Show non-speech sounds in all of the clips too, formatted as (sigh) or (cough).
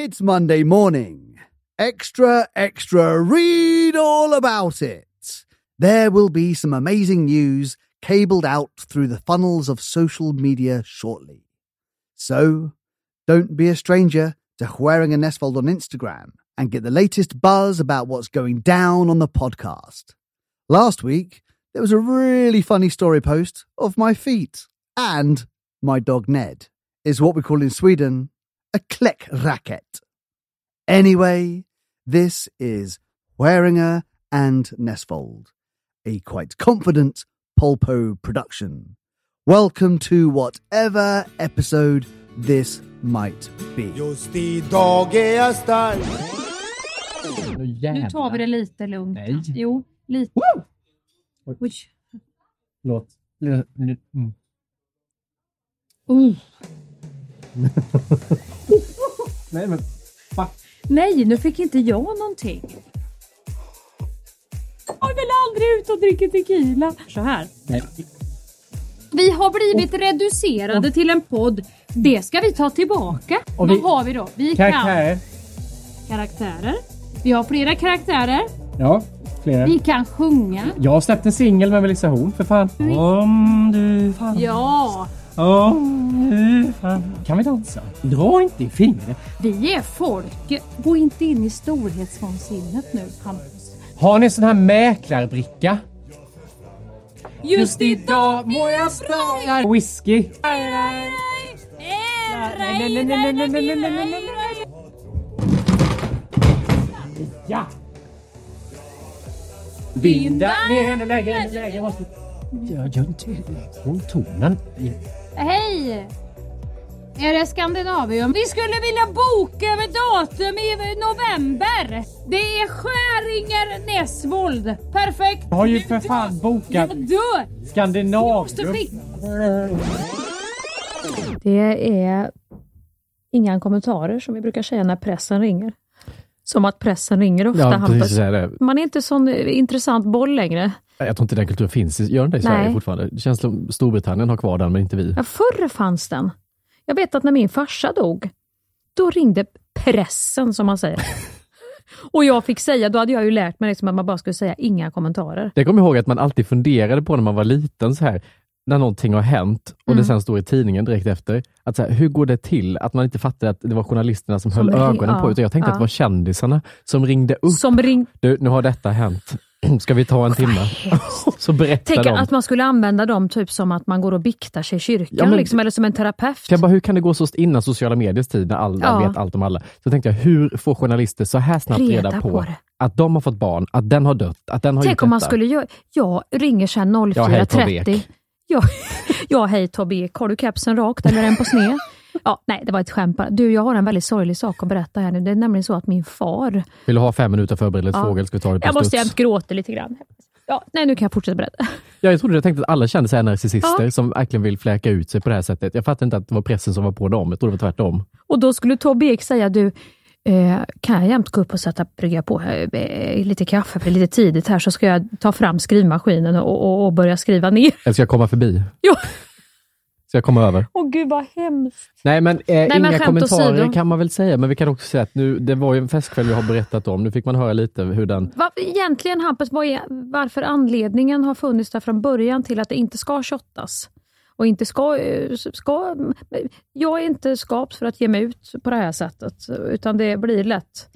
It's Monday morning. Extra, extra, read all about it. There will be some amazing news cabled out through the funnels of social media shortly. So, don't be a stranger to wearing a Nestfold on Instagram and get the latest buzz about what's going down on the podcast. Last week, there was a really funny story post of my feet and my dog Ned is what we call in Sweden a click racket. Anyway, this is Waringa and Nestfold, a quite confident Polpo production. Welcome to whatever episode this might be. Just idag är jag stark Nu Nu tar vi det lite lugnt. Nej. Jo, lite. Oj. Oj. Förlåt. L- l- mm. Uh. (laughs) Nej men, fuck. Nej, nu fick inte jag någonting. Jag vill aldrig ut och dricka tequila. Så här. Nej. Vi har blivit reducerade till en podd. Det ska vi ta tillbaka. Och Vad vi- har vi då? Vi kan Karaktär. karaktärer. Vi har flera karaktärer. Ja, flera. Vi kan sjunga. Jag har släppt en singel med Melissa Horn för fan. Om du fan. Ja, Du fan. Kan vi dansa? Dra inte i fingret. vi är folket. Gå inte in i storhetsvansinnet nu, Hampus. Har ni sån här mäklarbricka? Just idag må jag spara whisky. Ja! Vinda ner lägger lägger måste... Jag gör inte... Håll tonen. Hej! Är det Skandinavium? Vi skulle vilja boka över datum i november. Det är Skäringer Näsvold. Perfekt. Jag har ju för fan bokat Jag dör. Skandinavium. Det är inga kommentarer som vi brukar säga när pressen ringer. Som att pressen ringer ofta, Ja, Hampus. Man är inte sån intressant boll längre. Jag tror inte den kulturen finns. Gör den det i Sverige Nej. fortfarande? Det känns som Storbritannien har kvar den, men inte vi. Ja, förr fanns den. Jag vet att när min farsa dog, då ringde pressen som man säger. (laughs) Och jag fick säga, då hade jag ju lärt mig liksom att man bara skulle säga inga kommentarer. Jag kommer ihåg att man alltid funderade på när man var liten, så här, när någonting har hänt och Mm. det sen står i tidningen direkt efter, att så här, hur går det till att man inte fattade att det var journalisterna som, Som höll ögonen på, ja, utan jag tänkte ja. att det var kändisarna som ringde upp. Som ring... Du, nu har detta hänt. (clears throat) Ska vi ta en timme? (laughs) så berättar Tänk de. att man skulle använda dem typ som att man går och biktar sig i kyrkan, Ja, men- liksom, eller som en terapeut. Jag bara, hur kan det gå så innan sociala mediers tid, när alla Ja. vet allt om alla? Så tänkte jag, hur får journalister så här snabbt reda, Reda på, på att de har fått barn, att den har dött, att den har Tänk gjort om man detta? skulle göra... Jag ringer sen Ja, hej, 04.30. Tobbe Ja, (laughs) ja, hej Tobbe Ek. Har du kepsen rakt eller en på sned? (laughs) Ja, nej, det var ett skämt bara. Du, jag har en väldigt sorglig sak att berätta här nu. Det är nämligen så att min far Vill du ha fem minuter förberedelse Ja. fråga eller ska vi ta det på Jag måste jämt gråta lite grann. Ja, nej, nu kan jag fortsätta berätta. Ja, jag trodde jag tänkte att alla kände sig narcissister som verkligen vill fläka ut sig på det här sättet. Jag fattade inte att det var pressen som var på dem. Jag trodde det var tvärtom. Och då skulle Tobbe Ek säga, du, eh, kan jag jämt gå upp och sätta, brygga på eh, lite kaffe, för lite tidigt här, så ska jag ta fram skrivmaskinen och, och, och börja skriva ner. Eller ska jag komma förbi? Ja. Ska jag komma över? Åh gud vad hemskt. Nej, men, eh, men inga kommentarer åsido. kan man väl säga. Men vi kan också säga att nu, det var ju en festkväll vi har berättat om. Nu fick man höra lite hur den... Va, egentligen Hampus, vad är, varför anledningen har funnits där från början till att det inte ska shottas? Och inte ska, eh, ska... Jag är inte skapt för att ge mig ut på det här sättet, utan det blir lätt.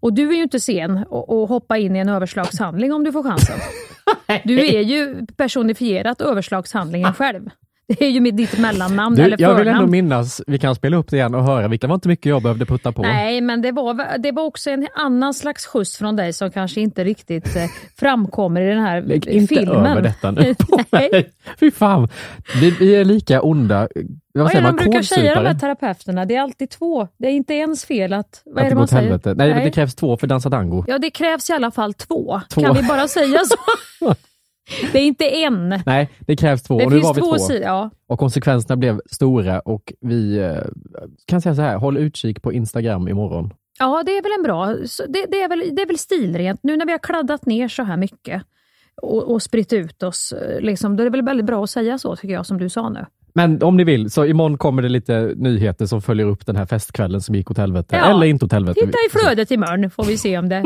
Och du är ju inte sen att hoppa in i en överslagshandling om du får chansen. (laughs) Du är ju personifierat överslagshandlingen själv. Det är ju ditt mellannamn Du, eller jag vill förnamn. ändå minnas, vi kan spela upp det igen och höra, vilka var inte mycket jag behövde putta på. Nej, men det var, det var också en annan slags skjuts från dig som kanske inte riktigt eh, framkommer i den här Lägg inte filmen. över detta nu (laughs) på mig. Fy fan. Vi, vi är lika onda. Vad säger det man? de brukar säga de här terapeuterna? Det är alltid två. Det är inte ens fel att... Vad Att är det det man säger? helvete. Nej, det krävs två för dansa tango. Ja, det krävs i alla fall två. Två. Kan vi bara säga så? (laughs) det är inte en. Nej, det krävs två Det och nu finns var vi två två. Ja. Och konsekvenserna blev stora och vi eh, kan säga så här, håll utkik på Instagram imorgon. ja, det är väl en bra... Det, det, är väl, det är väl stilrent. Nu när vi har kladdat ner så här mycket och, och spritt ut oss, eh, liksom, då är det väl väldigt bra att säga så, tycker jag, som du sa nu. Men om ni vill, så imorgon kommer det lite nyheter som följer upp den här festkvällen som gick åt helvete. Ja. Eller inte åt helvete. Titta i flödet imorgon får vi se om det,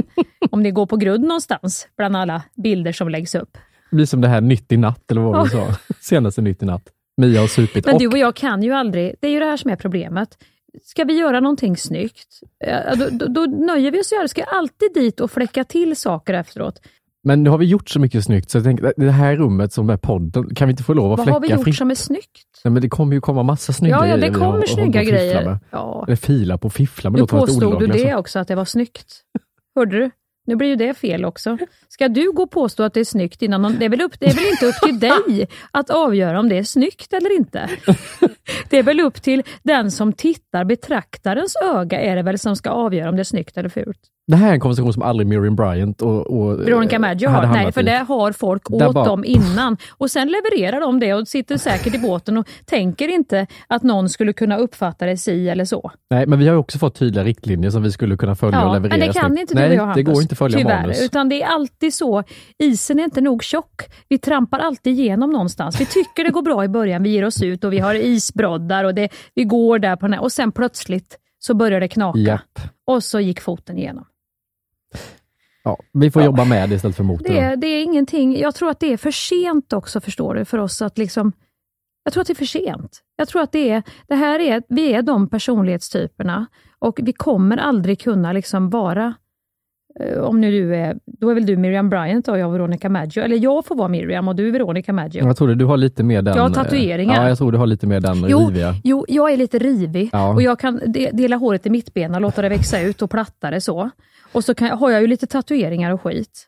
om det går på grund någonstans bland alla bilder som läggs upp. Det blir som det här Nytt i natt, eller vad du sa. (laughs) Senaste Nytt i natt. Mia har supit. Men Och du och jag kan ju aldrig, det är ju det här som är problemet. Ska vi göra någonting snyggt, eh, då, då, då nöjer vi oss ju. Ska alltid dit och fläcka till saker efteråt. Men nu har vi gjort så mycket snyggt, så jag tänker, det här rummet som är podden, kan vi inte få lov att Vad fläcka har vi gjort fritt? som är snyggt? Nej, men det kommer ju komma massa snygga Ja, ja, det grejer vi kommer har snygga grejer. med. Ja. Eller fila på fiffla, men Nu påstod du det så. också, att det var snyggt. Hörde du? Nu blir ju det fel också. Ska du gå och påstå att det är snyggt innan någon... Det är väl, upp, det är väl inte upp till dig att avgöra om det är snyggt eller inte? (laughs) Det är väl upp till den som tittar, betraktarens öga är det väl som ska avgöra om det är snyggt eller fult. Det här är en konversation som aldrig Miriam Bryant och, och Veronica eh, Maggio har. Nej, för i. det har folk åt bara- dem innan. Och sen levererar de det och sitter säkert i båten och tänker inte att någon skulle kunna uppfatta det si eller så. Nej, men vi har också fått tydliga riktlinjer som vi skulle kunna följa och Ja, leverera. men det kan snyggt. inte du Nej, och jag det Hampus, går inte att följa tyvärr, manus. Utan det är alltid så. Isen är inte nog tjock. Vi trampar alltid igenom någonstans. Vi tycker det går bra i början, vi ger oss ut och vi har isbroddar och det, vi går där på den här, och sen plötsligt så börjar det knaka. Japp. Och så gick foten igenom. Ja, vi får Ja. jobba med det istället för mot Det är, det är ingenting. Jag tror att det är för sent också, förstår du, för oss att liksom... Jag tror att det är för sent. Jag tror att det är, det här är, vi är de personlighetstyperna och vi kommer aldrig kunna liksom vara, om nu du är, då är väl du Miriam Bryant och jag Veronica Maggio, eller jag får vara Miriam och du är Veronica Maggio. Jag tror det, du har lite mer den... Jag har eh, tatueringar. Ja, jag tror du har lite mer den Jo, riviga. Jo, jag är lite rivig Ja. och jag kan de, dela håret i mittbena och låta det växa ut och platta det så. Och så kan, har jag ju lite tatueringar och skit.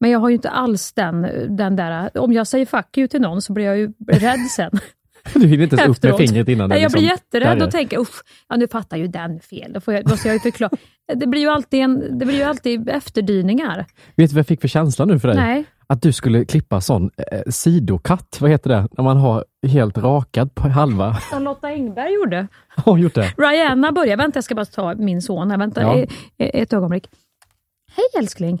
Men jag har ju inte alls den, den där, om jag säger fuck you till någon så blir jag ju rädd sen. (laughs) (laughs) Du hinner inte ens upp med fingret innan det jag blir liksom jätterädd darrar. och tänker, usch, ja, nu fattar ju den fel. Då får jag, måste jag förklara. (laughs) Det blir ju alltid, en, det blir ju alltid efterdyningar. Vet du vad jag fick för känsla nu för dig? Nej. Att du skulle klippa sån eh, sidokatt, vad heter det? När man har helt rakad på halva. (laughs) Som Lotta Engberg gjorde. Hon gjort det? Rihanna börjar, vänta jag ska bara ta min son här, vänta Ja. e- e- ett ögonblick. Hej älskling.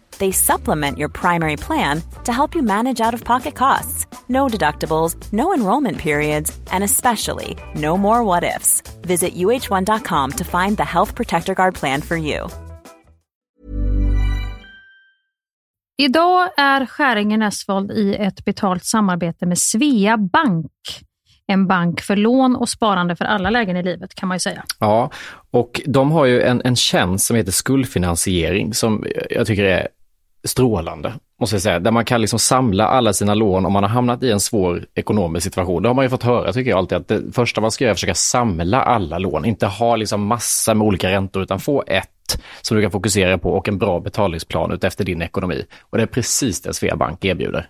They supplement your primary plan to help you manage out of pocket costs. No deductibles, no enrollment periods, and especially no more what ifs. Visit uh1.com to find the Health Protector Guard plan for you. Idag är Skäringen Esvold i ett betalt samarbete med Svea Bank. En bank för lån och sparande för alla lägen i livet kan man ju säga. Ja, och de har ju en, en tjänst som heter skuldfinansiering som jag tycker är strålande, måste jag säga. Där man kan liksom samla alla sina lån om man har hamnat i en svår ekonomisk situation. Det har man ju fått höra, tycker jag alltid, att det första man ska göra är att försöka samla alla lån. Inte ha liksom massa med olika räntor, utan få ett som du kan fokusera på och en bra betalningsplan utefter din ekonomi. Och det är precis det Sveabank erbjuder.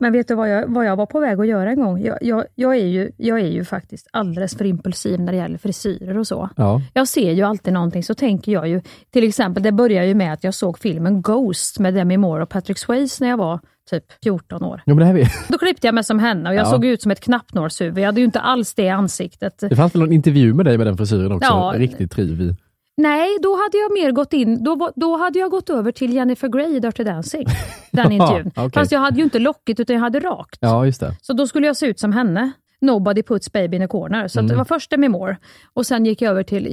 Men vet du vad jag, vad jag var på väg att göra en gång? Jag, jag, jag, är ju, jag är ju faktiskt alldeles för impulsiv när det gäller frisyrer och så. Ja. Jag ser ju alltid någonting, så tänker jag ju, till exempel, det börjar ju med att jag såg filmen Ghost med Demi Moore och Patrick Swayze när jag var typ 14 år. Jo, men det, här. Då klippte jag mig som henne och jag Ja. såg ut som ett knappnålshuvud. Jag hade ju inte alls det ansiktet. det fanns väl någon intervju med dig med den frisyren också? Ja. Riktigt trivig. Nej, då hade jag mer gått in, då, då hade jag gått över till Jennifer Grey i Dirty Dancing. Den (laughs) intervjun. okej. Fast jag hade ju inte lockigt utan jag hade rakt. Ja, just det. Så då skulle jag se ut som henne. Nobody puts baby in a corner. Så att det Mm. var först Demi Moore och sen gick jag över till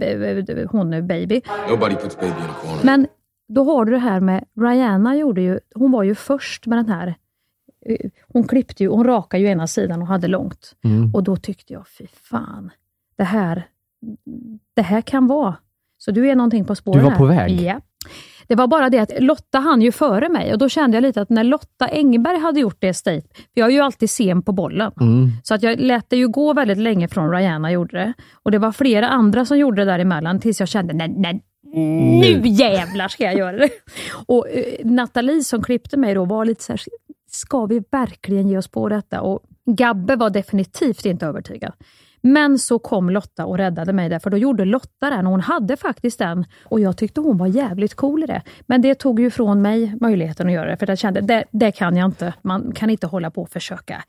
b- hon Baby. Nobody puts baby in a corner. Men då har du det här med, Rihanna gjorde ju, hon var ju först med den här, hon klippte ju, hon rakade ju ena sidan och hade långt. Mm. Och då tyckte jag, fy fan, det här, det här kan vara. Så du är någonting på spåren Du var på väg? Ja. Det var bara det att Lotta hann ju före mig och då kände jag lite att när Lotta Engberg hade gjort det state, för jag är ju alltid sen på bollen, Mm. så att jag lät det ju gå väldigt länge från Rihanna gjorde det. Och det var flera andra som gjorde det däremellan tills jag kände, nej, nej, nu jävlar ska jag göra det. (laughs) Och eh, Nathalie som klippte mig då var lite så här, ska vi verkligen ge oss på detta? Och Gabbe var definitivt inte övertygad. Men så kom Lotta och räddade mig där, för då gjorde Lotta den och hon hade faktiskt den och jag tyckte hon var jävligt cool i det. Men det tog ju från mig möjligheten att göra det, för jag kände, det, det kan jag inte. Man kan inte hålla på och försöka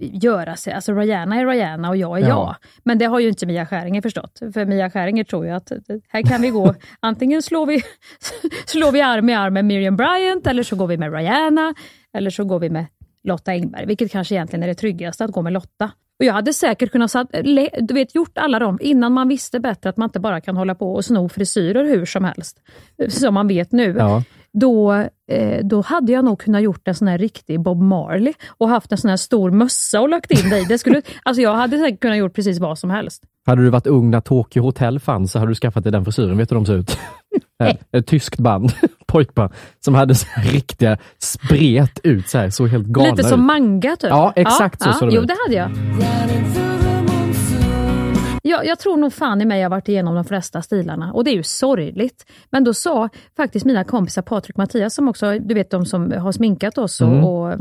göra sig. Alltså Rihanna är Rihanna och jag är Ja. jag. Men det har ju inte Mia Skäringer förstått. För Mia Skäringer tror ju att här kan vi gå, (laughs) antingen slår vi, (laughs) slår vi arm i arm med Miriam Bryant, eller så går vi med Rihanna, eller så går vi med Lotta Engberg, vilket kanske egentligen är det tryggaste, att gå med Lotta. Och Jag hade säkert kunnat satt, du vet, gjort alla dem innan man visste bättre att man inte bara kan hålla på och sno frisyrer hur som helst, som man vet nu. Ja. Då, eh, då hade jag nog kunnat gjort en sån här riktig Bob Marley och haft en sån här stor mössa och lagt in i. Det skulle, (laughs) alltså jag hade säkert kunnat gjort precis vad som helst. Hade du varit ung när Tokyo Hotel fanns så hade du skaffat dig den frisyren. Vet du hur de ser ut? (laughs) Ett, ett tyskt band, (laughs) pojkband, som hade så här riktiga spret ut, så, här, så helt galna Lite ut. som manga typ. Ja, exakt så ja, såg de Jo, ut. det hade jag. Jag, jag tror nog fan i mig jag har varit igenom de flesta stilarna och det är ju sorgligt. Men då sa faktiskt mina kompisar Patrik och Mattias, som också, du vet de som har sminkat oss och, Mm. och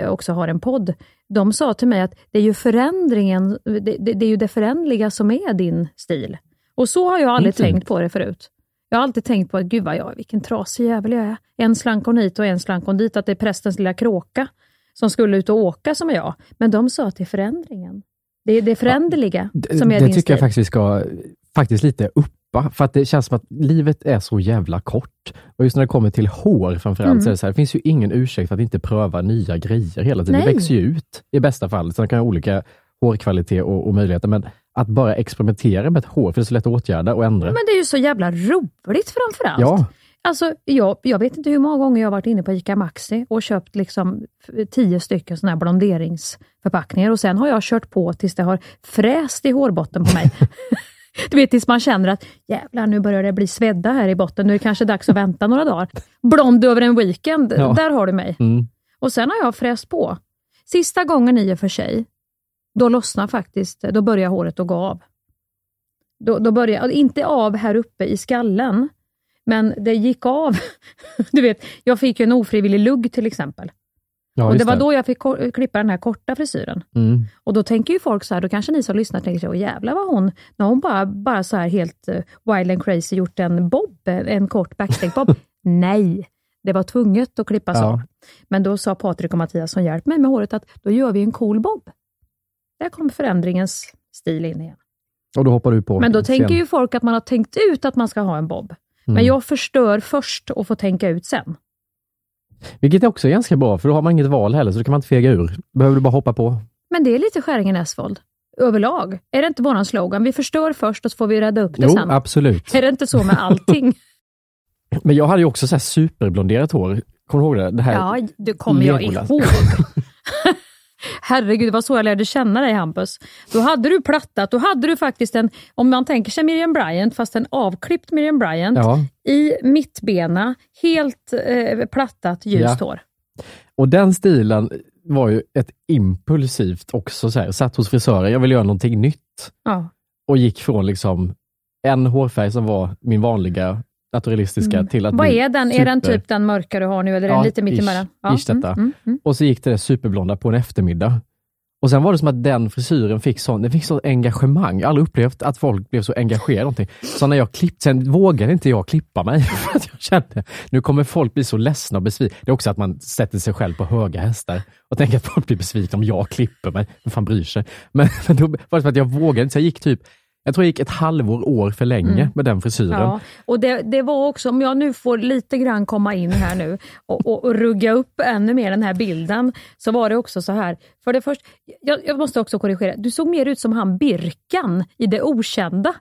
eh, också har en podd. De sa till mig att det är ju förändringen, det, det, det är ju det förändliga som är din stil. Och så har jag aldrig Inte. tänkt på det förut. Jag har alltid tänkt på att gud vad jag, vilken trasig jävel jag är. En slankon hit och en slankon dit, att det är prästens lilla kråka som skulle ut och åka som är jag. Men de sa att det är förändringen. Det är det föränderliga Det, som är det din tycker stil. jag faktiskt vi ska faktiskt lite uppa, för att det känns som att livet är så jävla kort. Och just när det kommer till hår framförallt, Mm. så är det, så här, det finns ju ingen ursäkt för att inte pröva nya grejer hela tiden. Nej. Det växer ju ut i bästa fall. Sen kan jag ha olika hårkvalitet och, och möjligheter, men att bara experimentera med ett hår, för det är så lätt att åtgärda och ändra. Men det är ju så jävla roligt framförallt. Ja. Alltså, jag, jag vet inte hur många gånger jag har varit inne på ICA Maxi och köpt liksom tio stycken såna här blonderingsförpackningar och sen har jag kört på tills det har fräst i hårbotten på mig. (laughs) du vet, tills man känner att jävlar, nu börjar det bli svedda här i botten. Nu är det kanske dags att vänta några dagar. Blond över en weekend, Ja. där har du mig. Mm. Och sen har jag fräst på. Sista gången i och för sig, då lossnar faktiskt, då börjar håret att gå av. Då, då börjar, inte av här uppe i skallen, men det gick av. (laughs) Du vet, jag fick ju en ofrivillig lugg till exempel. Ja, och det var då jag fick klippa den här korta frisyren. Mm. Och då tänker ju folk så här, då kanske ni som lyssnar tänker så, "Åh, jävlar vad hon, när hon bara, bara så här helt eh, wild and crazy gjort en bob, en kort backstage-bob. (laughs) Nej, det var tvunget att klippas Ja. av. Men då sa Patrik och Mattias som hjälpte mig med håret att då gör vi en cool bob. Där kom förändringens stil in igen. Och då hoppar du på. Men då sen. tänker ju folk att man har tänkt ut att man ska ha en bob. Men Mm. jag förstör först och får tänka ut sen. Vilket är också ganska bra, för då har man inget val heller, så då kan man inte fega ur. behöver du bara hoppa på. Men det är lite skäringen Esvold. överlag? Är det inte våran slogan? Vi förstör först och så får vi rädda upp det Jo, sen. absolut. Är det inte så med allting? (laughs) (laughs) Men jag hade ju också så superblonderat hår. Kommer du ihåg det? det här ja, det kommer jag ihåg. (laughs) Herregud, det var så jag lärde känna dig Hampus. Då hade du plattat, då hade du faktiskt en, om man tänker sig Miriam Bryant, fast en avklippt Miriam Bryant, Ja. i mittbena, helt eh, plattat, ljust Ja. hår. Och den stilen var ju ett impulsivt också. Så här, satt hos frisören, jag ville göra någonting nytt. Ja. Och gick från liksom en hårfärg som var min vanliga naturalistiska till att Mm. Vad är den? Är den super- typ den mörka du har nu eller är Ja, den lite mittemellan? ish detta. Mm, mm. Och så gick det där superblonda på en eftermiddag. Och sen var det som att den frisyren fick sån, den fick så engagemang. Jag har aldrig upplevt att folk blev så engagerade. Någonting. Så när jag klippte, sen vågade inte jag klippa mig. (laughs) För att jag kände, nu kommer folk bli så ledsna och besvikna. Det är också att man sätter sig själv på höga hästar och tänker att folk blir besvikna om jag klipper mig. Vem fan bryr sig? Men, (laughs) men då var det som att jag vågade inte. Så jag gick typ, jag tror jag gick ett halvår, år för länge Mm. med den frisyren. Ja, och det, det var också, om jag nu får lite grann komma in här nu och, och, och rugga upp ännu mer den här bilden, så var det också så här. För det först, jag, jag måste också korrigera, du såg mer ut som han Birkan i Det Okända.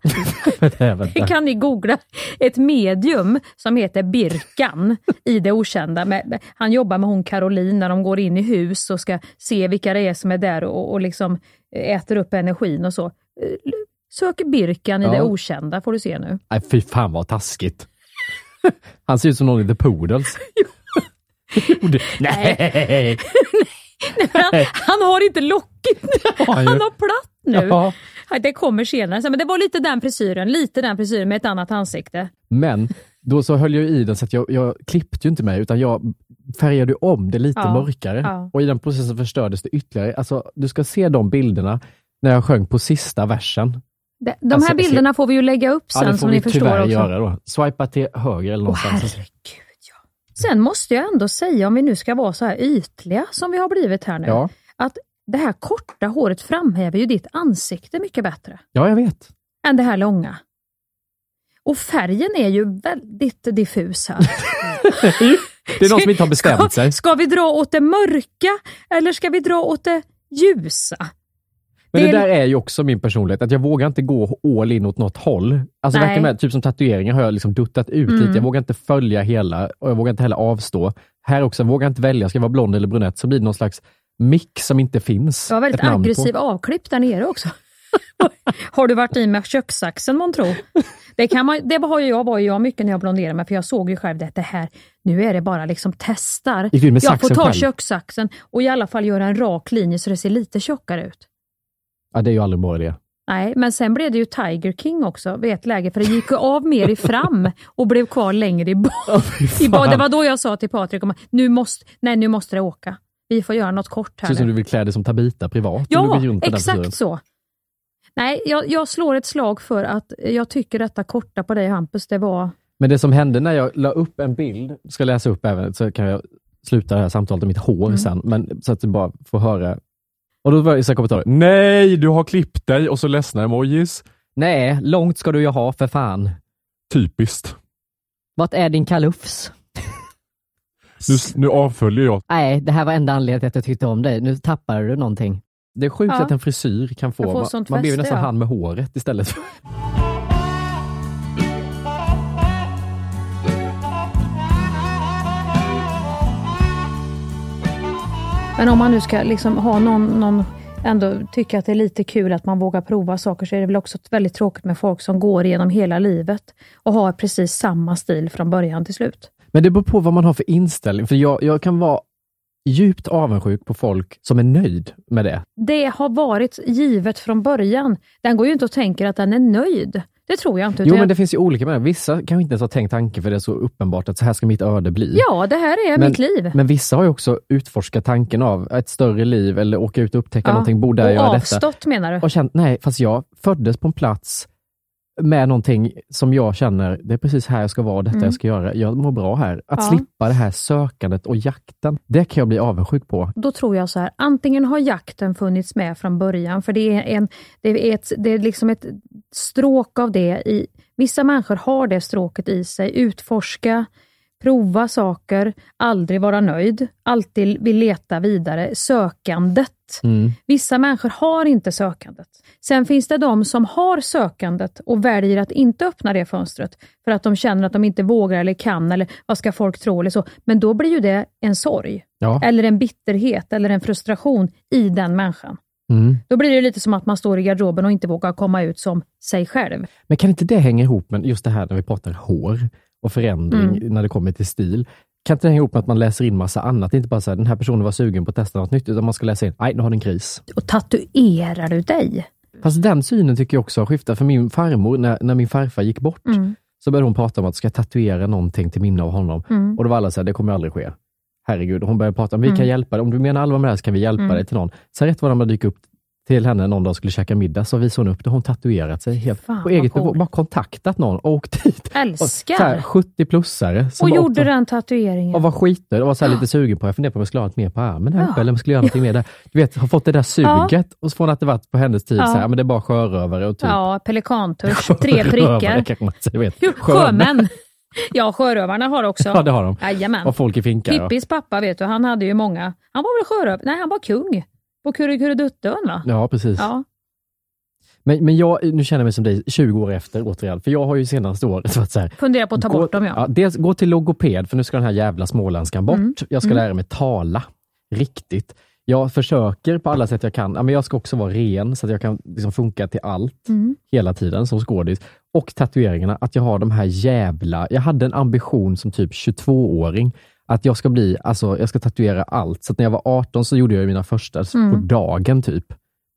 (laughs) Vänta. kan ni googla ett medium som heter Birkan i Det Okända. Med- han jobbar med hon Caroline när de går in i hus och ska se vilka det är som är där och, och liksom äter upp energin och så. Sök Birkan i Ja. Det Okända får du se nu. Nej, fy fan vad taskigt. (laughs) Han ser ut som någon i The Poodles. (laughs) (laughs) Nej! Han, han har inte lockigt nu, han har platt nu. Ja. Det kommer senare. Men det var lite den frisyren, lite den frisyren med ett annat ansikte. Men då så höll jag i den så att jag, jag klippte ju inte mig utan jag färgade om det lite Ja, mörkare. ja. Och i den processen förstördes det ytterligare. Alltså, du ska se de bilderna när jag sjöng på sista versen. De, de Alltså, här bilderna får vi ju lägga upp Ja, sen det får som vi ni förstår tyvärr också. göra då. Swipa till höger eller Åh någonstans. herregud, ja. Sen måste jag ändå säga, om vi nu ska vara så här ytliga som vi har blivit här nu, Ja. att det här korta håret framhäver ju ditt ansikte mycket bättre ja, jag vet. än det här långa. Och färgen är ju väldigt diffus här. (laughs) Det är någon som inte har bestämt sig. Ska vi dra åt det mörka eller ska vi dra åt det ljusa? Men det, det är- där är ju också min personlighet, att jag vågar inte gå all in åt något håll. Alltså Nej. verkligen med, typ som tatueringar har jag liksom duttat ut Mm. lite. Jag vågar inte följa hela och jag vågar inte heller avstå. Här också, jag vågar inte välja, ska jag vara blond eller brunett så blir det någon slags mix som inte finns. Jag har väldigt namn på. aggressiv avklipp där nere också. (laughs) har du varit i med kökssaxen månntro? Det, kan man, det har ju jag, var ju jag mycket när jag blonderade mig, för jag såg ju själv det, det här, nu är det bara liksom testar. Du Jag får ta själv? kökssaxen och i alla fall göra en rak linje så det ser lite tjockare ut. Ja, det är ju aldrig en bra idé. Nej, men sen blev det ju Tiger King också vid ett läge, för det gick av mer i fram och blev kvar längre i bak. (laughs) Bak. Det var då jag sa till Patrik, nu måste, nej nu måste det åka. Vi får göra något kort här ut som du vill klä dig som Tabita privat. Ja, med exakt så. Nej, jag, jag slår ett slag för att jag tycker detta korta på dig Hampus, det var... Men det som hände när jag la upp en bild, ska läsa upp även, så kan jag sluta det här samtalet om mitt hår Mm. sen, men så att du bara får höra. Och då var det så här kommentarer. Nej, du har klippt dig och så ledsna emojis. Nej, långt ska du ju ha för fan. Typiskt. Vart är din kalufs? Nu, nu avföljer jag. Nej, det här var enda anledningen till att jag tyckte om dig. Nu tappar du någonting. Det är sjukt Ja. att en frisyr kan få, man, sånt man blir ju fäste, nästan ja. han med håret istället. för- (laughs) Men om man nu ska liksom ha någon, någon ändå tycka att det är lite kul att man vågar prova saker så är det väl också väldigt tråkigt med folk som går igenom hela livet och har precis samma stil från början till slut. Men det beror på vad man har för inställning, för jag, jag kan vara djupt avundsjuk på folk som är nöjd med det. Det har varit givet från början. Den går ju inte och tänker att den är nöjd. Det tror jag inte. Jo, men jag- det finns ju olika med det. Vissa kanske inte ens har tänkt tanken för det är så uppenbart att så här ska mitt öde bli. Ja, det här är men, mitt liv. Men vissa har ju också utforskat tanken av ett större liv eller åka ut och upptäcka Ja, någonting, bo där och göra detta. avstått menar du? Och känt, nej, fast jag föddes på en plats med någonting som jag känner, det är precis här jag ska vara, detta Mm. jag ska göra. Jag mår bra här. Att Ja. slippa det här sökandet och jakten, det kan jag bli avundsjuk på. Då tror jag så här, antingen har jakten funnits med från början, för det är, en, det är, ett, det är liksom ett stråk av det i... Vissa människor har det stråket i sig, utforska, prova saker, aldrig vara nöjd, alltid vill leta vidare, sökandet. Mm. Vissa människor har inte sökandet. Sen finns det de som har sökandet och väljer att inte öppna det fönstret för att de känner att de inte vågar eller kan eller vad ska folk tro eller så. Men då blir ju det en sorg Ja. eller en bitterhet eller en frustration i den människan. Mm. Då blir det lite som att man står i garderoben och inte vågar komma ut som sig själv. Men kan inte det hänga ihop med just det här när vi pratar hår och förändring Mm. när det kommer till stil? Kan inte det hänga ihop med att man läser in massa annat? Det är inte bara så här, den här personen var sugen på att testa något nytt, utan man ska läsa in, nej, nu har den kris. Och tatuerar du dig? Fast den synen tycker jag också har skiftat. För min farmor, när, när min farfar gick bort, Mm. så började hon prata om att ska tatuera någonting till minne av honom. Mm. Och då var alla så här, det kommer aldrig ske. Herregud. Hon började prata om, vi kan Mm. hjälpa dig. Om du menar allvar med det här så kan vi hjälpa Mm. dig till någon. Sen rätt vad de dyker upp till henne någon dag skulle käka middag, så visade hon upp det. Hon tatuerat sig helt Fan, på eget bevåg. Bara kontaktat någon och åkt dit. Älskar! så här, 70-plussare. som och gjorde också- den tatueringen. och var skiter och var så här lite sugen på, jag funderar på om jag skulle ha något mer på armen här Ja. eller om jag skulle göra någonting mer där. Du vet, har fått det där suget och så från att det varit på hennes tid, Ja. så här, men det är bara sjörövare och typ Ja, pelikantusch, tre prickar. kanske man säger, vet. Jo, Sjömän. Ja, sjörövarna har också. Ja, det har de. Jajamän. Och folk i finkar. ja. Pippis pappa, vet du, han hade ju många. Han var väl sjörövare? Nej, han var kung. På Kurrekurreduttön, va? Ja, precis. Ja. Men, men jag, nu känner jag mig som dig 20 år efter återigen, för jag har ju senaste året (laughs) varit så här, på att ta gå, bort dem, ja. ja. Dels gå till logoped, för nu ska den här jävla småländskan bort. Mm. Jag ska Mm. lära mig tala riktigt. Jag försöker på alla sätt jag kan. Ja, men jag ska också vara ren, så att jag kan liksom funka till allt Mm. hela tiden som skådis. Och tatueringarna, att jag har de här jävla... Jag hade en ambition som typ 22-åring, att jag ska bli, alltså jag ska tatuera allt. Så när jag var 18 så gjorde jag mina första Mm. på dagen typ.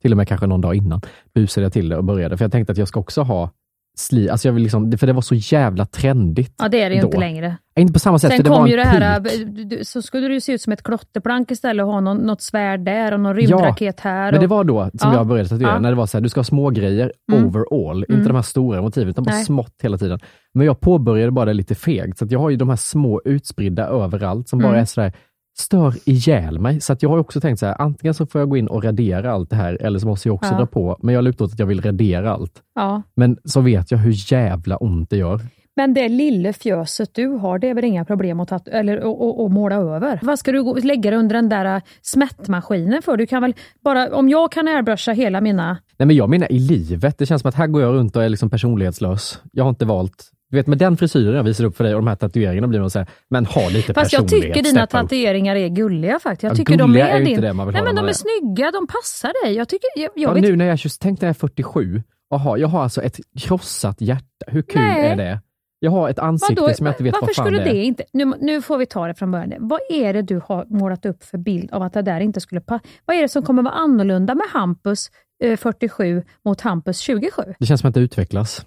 Till och med kanske någon dag innan busade jag till det och började. För jag tänkte att jag ska också ha sli, alltså jag vill liksom, för det var så jävla trendigt. Ja, det är det ju då. inte längre. Inte på samma sätt, Sen kom ju det här, peak. du- du- så skulle ju se ut som ett klotterplank istället och ha någon, något svärd där och någon rymdraket här. Men det och, var då som Ja. jag började tatuera, Ja. när det var så här, du ska ha små grejer Mm. overall, Mm. inte de här stora motiven, utan bara Nej. smått hela tiden. Men jag påbörjade bara det lite fegt, så jag har ju de här små utspridda överallt som bara Mm. är sådär, stör ihjäl mig. Så att jag har också tänkt så här, antingen så får jag gå in och radera allt det här, eller så måste jag också Ja. dra på, men jag lutar åt att jag vill radera allt. ja. Men så vet jag hur jävla ont det gör. Men det lilla fjöset du har, det är väl inga problem att, eller, och, och, och måla över? Vad ska du gå, lägga det under den där äh, smättmaskinen för? Du kan väl bara, om jag kan airbrusha hela mina... Nej men jag menar i livet, det känns som att här går jag runt och är liksom personlighetslös. Jag har inte valt du vet med den frisyren jag visar upp för dig och de här tatueringarna blir man såhär, men ha lite Fast jag personlighet. tycker dina tatueringar är gulliga faktiskt. Jag Ja, tycker de är, är din... inte det man vill Nej men de är snygga, de passar dig. Jag tycker, jag, jag Ja, vet nu när jag är 20, tänk när jag är 47 och har, jag har alltså ett krossat hjärta. Hur kul Nej. är det? Jag har ett ansikte Vadå? som jag inte vet Varför vad fan skulle det är. inte... Nu, nu får vi ta det från början. Vad är det du har målat upp för bild av att det där inte skulle passa? Vad är det som kommer vara annorlunda med Hampus eh, 47 mot Hampus 27? Det känns som att det utvecklas.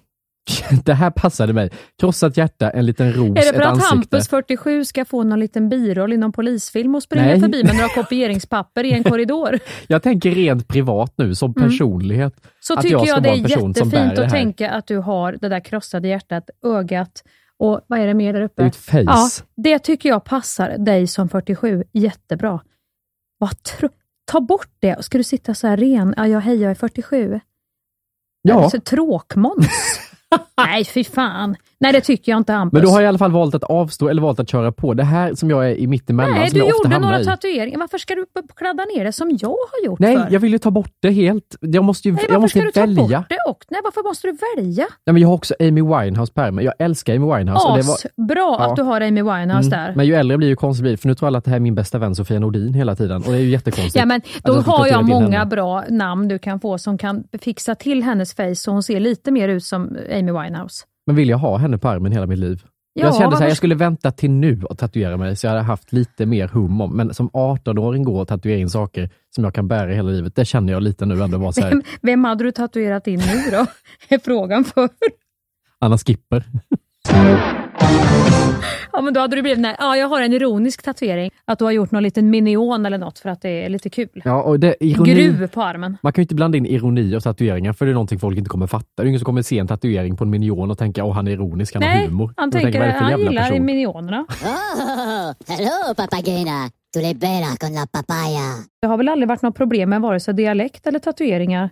(laughs) Det här passade mig. Krossat hjärta, en liten ros, Är det ett för att ansikte. Hampus 47 ska få någon liten biroll i någon polisfilm och springa Nej. förbi med några kopieringspapper i en (laughs) korridor? Jag tänker rent privat nu, som Mm. personlighet. Så tycker jag jag, det är jättefint att tänka att du har det där krossade hjärtat, ögat och vad är det mer där uppe? Ett face. Ja, det tycker jag passar dig som 47 jättebra. Vad tro- Ta bort det. Ska du sitta så här ren? Ja, hej, jag är 47. Ja. Alltså, tråkmåns. Nej, fy fan. Nej, det tycker jag inte Hampus. Men du har i alla fall valt att avstå eller valt att köra på. Det här som jag är i mittemellan, Nej, som du jag ofta gjorde hamnar några i. tatueringar. Varför ska du kladda ner det som jag har gjort Nej, för? jag vill ju ta bort det helt. Jag måste ju Nej, jag varför måste ska du ta välja. bort det? Och, nej, varför måste du välja? Nej, men jag har också Amy Winehouse på. Jag älskar Amy Winehouse. det var, Asbra Ja. att du har Amy Winehouse Mm, där. Men ju äldre jag blir, ju konstigt blir. För nu tror alla att det här är min bästa vän Sofia Nordin hela tiden. Och det är ju jättekonstigt. Ja, men då jag har jag många henne. bra namn du kan få som kan fixa till hennes face så hon ser lite mer ut som Amy Winehouse. Men vill jag ha henne på armen hela mitt liv? Ja, jag kände här, jag sk- skulle vänta till nu och tatuera mig, så jag hade haft lite mer hum om. Men som 18-åring gå och tatuera in saker som jag kan bära hela livet, det känner jag lite nu ändå. Var så här, Vem, vem hade du tatuerat in nu då? (laughs) Är frågan för. Anna Skipper. Ja, men då hade du blivit, nej, ja, jag har en ironisk tatuering. Att du har gjort någon liten minion eller något för att det är lite kul. Ja, och det, ironi, Gruv på armen. Man kan ju inte blanda in ironi och tatueringar, för det är någonting folk inte kommer fatta. Det är ingen som kommer se en tatuering på en minion och tänka att han är ironisk, han har Nej, humor. han tänker, tänker han gillar minionerna. (laughs) Oh, Papagena. Tu libera con la papaya. Det har väl aldrig varit något problem med vare sig dialekt eller tatueringar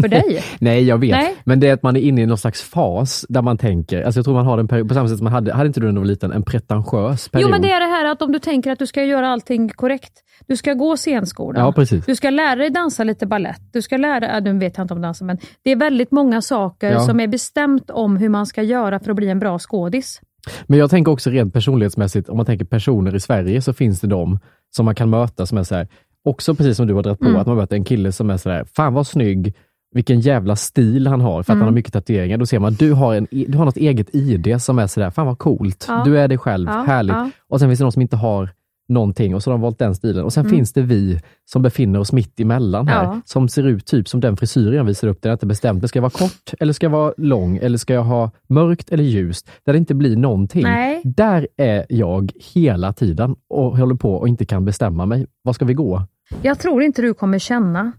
för dig? (laughs) Nej, jag vet. Nej. Men det är att man är inne i någon slags fas där man tänker, alltså jag tror man har den peri- på samma sätt som man hade, hade inte du när du var liten, en pretentiös period? Jo, men det är det här att om du tänker att du ska göra allting korrekt. Du ska gå scenskolan. Ja, precis. Du ska lära dig dansa lite ballett. Du ska lära dig, nu vet jag inte om dansa, men det är väldigt många saker Ja. som är bestämt om hur man ska göra för att bli en bra skådis. Men jag tänker också rent personlighetsmässigt, om man tänker personer i Sverige, så finns det de som man kan möta som är så här, också precis som du har dragit på, Mm. att man möter en kille som är så här, fan vad snygg, vilken jävla stil han har, för att Mm. han har mycket tatueringar. Då ser man, du har, en, du har något eget ID som är sådär, fan vad coolt, Ja. du är dig själv, Ja, härligt. ja. Och sen finns det någon som inte har någonting och så har de valt den stilen. Och sen Mm. finns det vi som befinner oss mitt emellan här, Ja. som ser ut typ som den frisyr jag visar upp, där jag inte bestämt, det ska jag vara kort, eller ska jag vara lång, eller ska jag ha mörkt eller ljust, där det inte blir någonting. Nej. Där är jag hela tiden och håller på och inte kan bestämma mig. Var ska vi gå? Jag tror inte du kommer känna,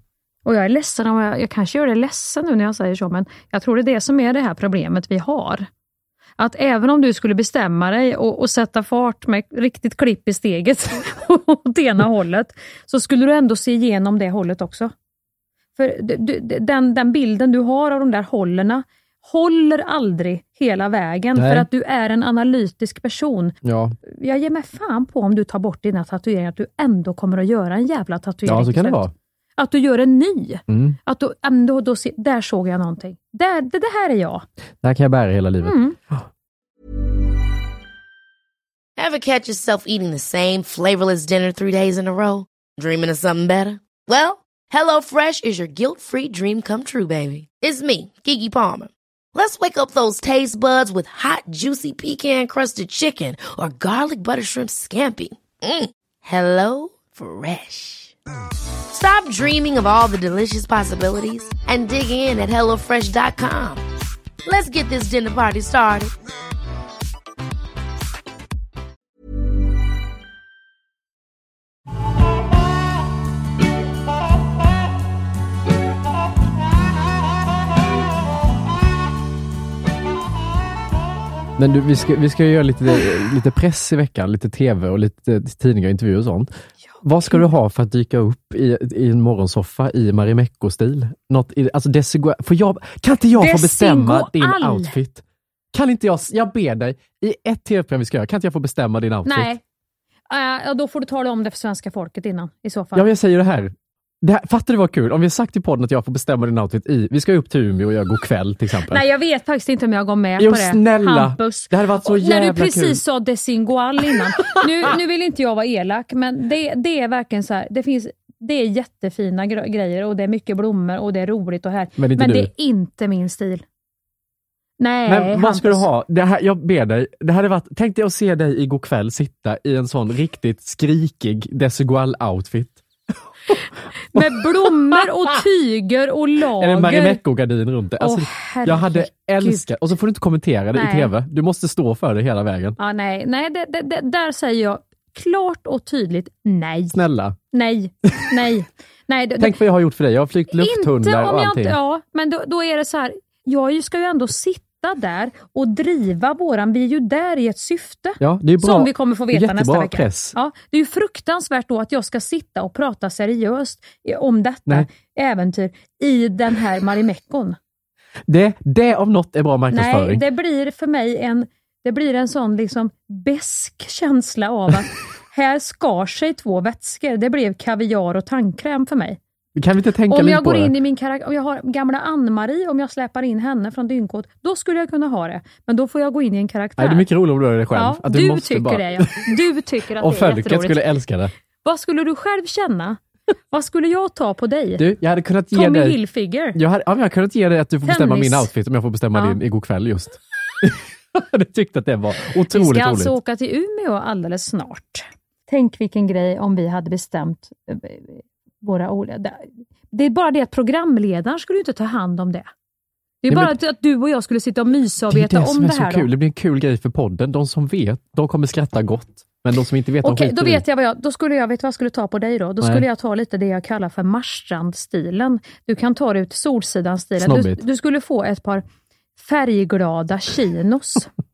och jag är ledsen om jag, jag kanske gör det ledsen nu när jag säger så, men jag tror det är det som är det här problemet vi har. Att även om du skulle bestämma dig och, och sätta fart med riktigt klipp i steget (laughs) åt ena hållet, så skulle du ändå se igenom det hållet också. För den, den bilden du har av de där hållerna håller aldrig hela vägen, Nej. för att du är en analytisk person. Ja, Jag ger mig fan på om du tar bort dina tatueringar, att du ändå kommer att göra en jävla tatuering ja så kan det vara. Att du gör en ny. Mm. Att du, då, då, där såg jag någonting. Där, det, det här är jag. Det här kan jag bära hela livet. Mm. (gasps) Catch yourself eating the same flavorless dinner three days in a row? Dreaming of something better? Well, HelloFresh is your guilt-free dream come true, baby. It's me, Kiki Palmer. Let's wake up those taste buds with hot, juicy pecan-crusted chicken or garlic butter shrimp scampi. Mm. Hello Fresh. Stop dreaming of all the delicious possibilities and dig in at HelloFresh.com. Let's get this dinner party started. Men du, vi ska, vi ska göra lite, lite press i veckan, lite tv och lite tidningar, intervjuer och sånt. Vad ska du ha för att dyka upp i, i en morgonsoffa i Marimekko-stil? Något alltså Desigual, får jag, kan inte jag få bestämma din outfit? Kan inte jag, jag ber dig, i ett tv-program vi ska göra, kan inte jag få bestämma din outfit? Nej. Uh, då får du tala om det för svenska folket innan i så fall. Ja, jag säger det här. Det här. Fattar du vad kul? Om vi har sagt i podden att jag får bestämma din outfit i, vi ska upp till Umeå och göra god kväll till exempel. Nej, jag vet faktiskt inte om jag går med Jo, på det. snälla. Hampus. Det hade varit så Och När du jävla precis kul. sa desingual innan. nu, nu vill inte jag vara elak, men det, det är verkligen så här. Det, finns, det är jättefina gre- grejer och det är mycket blommor och det är roligt och här. Men inte det är inte min stil. Nej, Men vad ska du Hampus. ha? Det här, jag ber dig, det hade varit, tänk dig att se dig igår kväll sitta i en sån riktigt skrikig Desigual-outfit. (laughs) Med blommor och (laughs) tyger och lager. Eller Marimekko-gardin runt det. Alltså, Åh, jag hade älskat, och så får du inte kommentera det i Nej. TV. Du måste stå för det hela vägen. Ja, nej, nej det, det, det, där säger jag klart och tydligt nej. Snälla, Nej, nej. nej det, tänk vad jag har gjort för dig. Jag har flygt inte lufttunnlar om och jag allting. inte, ja, men då, då är det så här, jag ska ju ändå sitta där och driva våran, vi är ju där i ett syfte. Ja, det är bra. Som vi kommer få veta nästa vecka. press. Ja, det är ju fruktansvärt då att jag ska sitta och prata seriöst om detta Nej. äventyr i den här Marimekkon. Det, det om något är bra Nej, marknadsföring. det blir för mig en, det blir en sån liksom besk känsla av att (laughs) här skar sig två vätskor. Det blev kaviar och tandkräm för mig. Kan vi inte tänka Om jag går det? in i min karaktär, om jag har gamla Ann-Marie, om jag släpar in henne från Dynkåt, då skulle jag kunna ha det. Men då får jag gå in i en karaktär. Nej, det är mycket roligare om du gör det själv. Ja, att du, måste tycker bara... det ja. Du tycker att (laughs) Och det är folket jätteroligt. skulle älska det. Vad skulle du själv känna? Vad skulle jag ta på dig? Du, jag hade kunnat ge Tommy dig... Hilfiger? Jag hade, ja, jag hade kunnat ge dig att du får bestämma Tennis. min outfit om jag får bestämma Ja. din igår kväll just. (laughs) jag hade tyckt att det var otroligt Vi ska roligt. alltså åka till Umeå alldeles snart. Tänk vilken grej om vi hade bestämt våra olika... Det är bara det att programledaren skulle inte ta hand om det. Det är Nej, bara men- att, du och jag skulle sitta och mysa och det veta det som om är det så här. kul. Då. Det blir en kul grej för podden. De som vet, de kommer skratta gott. Men de som inte vet, Okej, då vet jag vad jag... Då skulle jag, vet vad jag skulle ta på dig då? Då Nej. skulle jag ta lite det jag kallar för Marstrand-stilen. Du kan ta det ut Solsidan-stilen. Du, du skulle få ett par färgglada chinos. (laughs)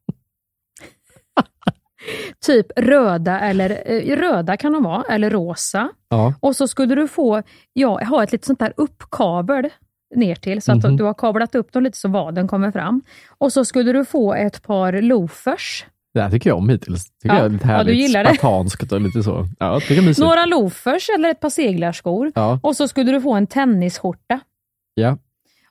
typ röda eller eh, röda kan de vara, eller rosa. Ja. Och så skulle du få, ja, ha ett litet sånt där uppkabel ner till så att Mhm. du har kablat upp dem lite så vaden kommer fram. Och så skulle du få ett par loafers. Det här tycker jag om hittills. Tycker Ja, jag är lite ja, du härligt. gillar det. Spartanskt och lite så. Ja. Några loafers eller ett par seglarskor. Ja. Och så skulle du få en tennisskjorta. Ja.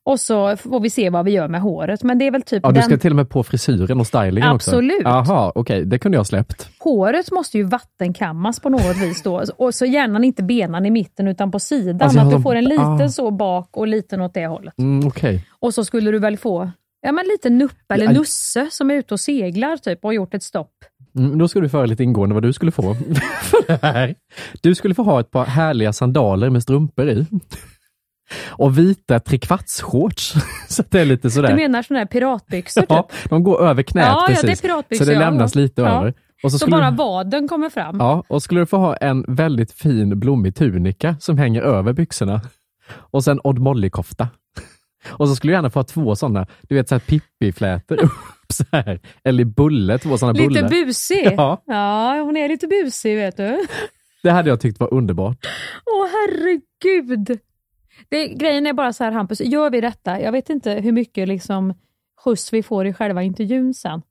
Och så får vi se vad vi gör med håret. Men det är väl typ ja, du ska den... till och med på frisyren och stylingen också? Absolut. Jaha, okej. Det kunde jag ha släppt. Håret måste ju vattenkammas på något vis då. Och så gärna inte benen i mitten utan på sidan. Alltså, att du får en liten ah. så bak och liten åt det hållet. Mm, okej. Och så skulle du väl få ja, men lite nuppe eller nusse som är ute och seglar typ och har gjort ett stopp. Mm, då ska du föra lite ingående vad du skulle få (laughs) för det här. Du skulle få ha ett par härliga sandaler med strumpor i. Och vita trekvartsshorts. (laughs) Så det är lite sådär. Du menar sådana här piratbyxor typ? Ja, de går över knät Ja, ja, precis. det är piratbyxor, så det ja. lämnas lite Ja. över. Och så Så bara du, vaden kommer fram. ja, och skulle du få ha en väldigt fin blommig tunika som hänger över byxorna. Och sen Odd Molly-kofta. (laughs) Och så skulle du gärna få ha två sådana, du vet såhär Pippi-flätor upp (laughs) så här. Eller Bulle, två sådana Lite bullar. busig. Ja. ja, hon är lite busig vet du. Det hade jag tyckt var underbart. Åh herregud! Det, grejen är bara så här Hampus, gör vi detta, jag vet inte hur mycket liksom skjuts vi får i själva intervjun sen.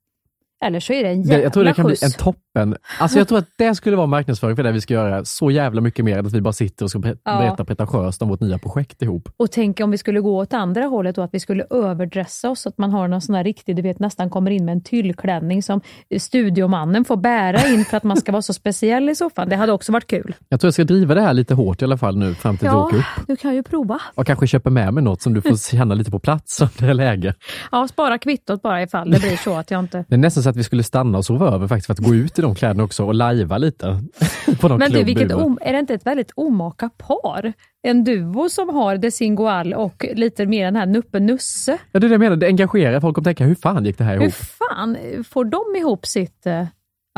Eller så är det en jävla jag tror det kan skjuts. bli en toppen. Alltså jag tror att det skulle vara marknadsföring för det vi ska göra så jävla mycket mer än att vi bara sitter och ska ber- Ja. berätta pretentiöst om vårt nya projekt ihop. Och tänk om vi skulle gå åt andra hållet och att vi skulle överdressa oss, att man har någon sån här riktig, du vet nästan kommer in med en tyllklänning som studiomannen får bära in för att man ska vara så speciell i soffan. Det hade också varit kul. Jag tror jag ska driva det här lite hårt i alla fall nu fram till Ja, åker upp. du kan ju prova. Och kanske köpa med mig något som du får känna lite på plats om det är läge. Ja, spara kvittot bara ifall det blir så att jag inte... Det är nästan så att vi skulle stanna och sova över faktiskt för att gå ut i de kläderna också och lajva lite. (laughs) på någon Men du, vilket om, är det inte ett väldigt omaka par? En duo som har Desingoal och lite mer den här Nuppe Nusse. Ja, det är det jag menar, det engagerar folk och tänka hur fan gick det här Hur ihop? fan får de ihop sitt... eh,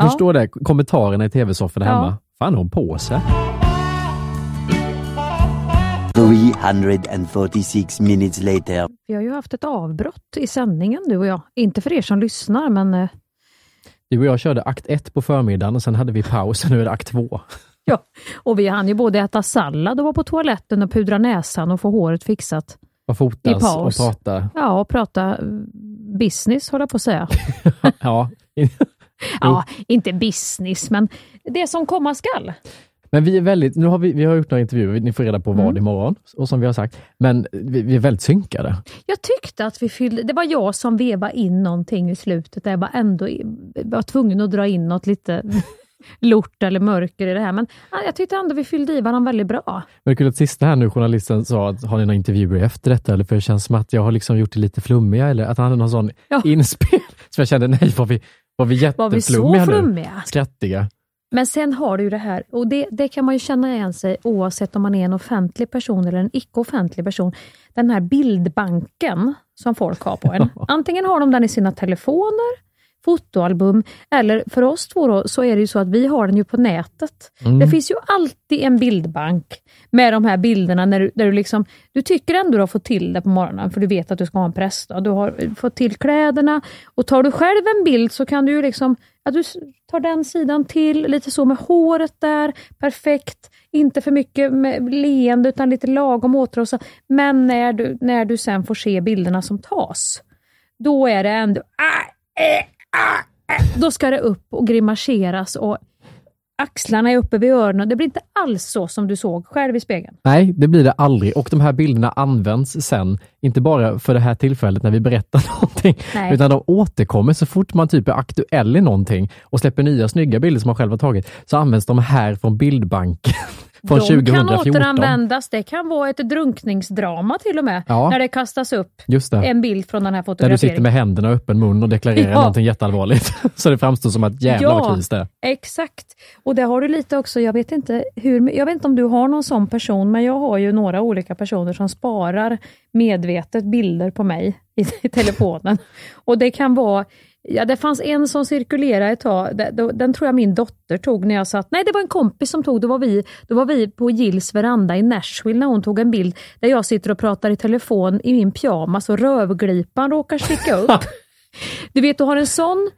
Hur står det kommentarerna i tv-sofforna Ja. hemma? fan har hon på sig? 346 minutes later. Vi har ju haft ett avbrott i sändningen du och jag. Inte för er som lyssnar, men eh, Du och jag körde akt ett på förmiddagen och sen hade vi paus och nu är det akt två. ja. Och vi hann ju både äta sallad och vara på toaletten och pudra näsan och få håret fixat. Och I fotas och paus. prata. Ja, och prata eh, business, håller jag på att säga. (laughs) ja. (laughs) Ja, inte business, men det som komma skall. Men vi är väldigt, nu har vi, vi har gjort några intervjuer, ni får reda på vad Mm. imorgon, och som vi har sagt. Men vi, vi är väldigt synkade. Jag tyckte att vi fyllde, det var jag som vevade in någonting i slutet, där jag var ändå var tvungen att dra in något lite (laughs) lort eller mörker i det här. Men ja, jag tyckte ändå vi fyllde i varandra väldigt bra. Men det är kul att sista här nu, journalisten sa att har ni några intervjuer efter detta? Eller för det känns som att jag har liksom gjort det lite flummiga, eller att han hade någon sån Ja. inspel. (laughs) Så jag kände, nej, var vi, var vi Var vi så jätteflummiga nu? flummiga? Skrattiga. Men sen har du ju det här, och det, det kan man ju känna igen sig oavsett om man är en offentlig person eller en icke-offentlig person. Den här bildbanken som folk har på en. (laughs) Antingen har de den i sina telefoner, fotoalbum, eller för oss två då, så är det ju så att vi har den ju på nätet. Mm. Det finns ju alltid en bildbank med de här bilderna när du, där du liksom, du tycker ändå du har fått till det på morgonen, för du vet att du ska ha en pressdag. Du har fått till kläderna och tar du själv en bild så kan du ju liksom, ja, du tar den sidan till, lite så med håret där, perfekt. Inte för mycket med leende utan lite lagom åtrosat. Men när du, när du sen får se bilderna som tas, då är det ändå, ah, eh. Då ska det upp och grimaseras och axlarna är uppe vid öronen. Det blir inte alls så som du såg själv i spegeln. Nej, det blir det aldrig. Och de här bilderna används sen, inte bara för det här tillfället när vi berättar (laughs) någonting, Nej. utan de återkommer så fort man typ är aktuell i någonting och släpper nya snygga bilder som man själv har tagit, så används de här från bildbanken (laughs) från De kan 2014. återanvändas. Det kan vara ett drunkningsdrama till och med, Ja. när det kastas upp det. en bild från den här Där du fotograferingen. sitter med händerna och öppen mun och deklarerar Ja. någonting jätteallvarligt. (laughs) så det framstår som att jävlar vad kris det är. Exakt. Och det har du lite också, jag vet inte hur, jag vet inte om du har någon sån person, men jag har ju några olika personer som sparar medvetet bilder på mig i (laughs) telefonen. Och det kan vara Ja, det fanns en som cirkulerade ett tag, den tror jag min dotter tog när jag satt, nej det var en kompis som tog, då var vi, då var vi på Gills veranda i Nashville när hon tog en bild där jag sitter och pratar i telefon i min pyjamas och rövglipan råkar sticka upp. (laughs) Du vet, du har en sån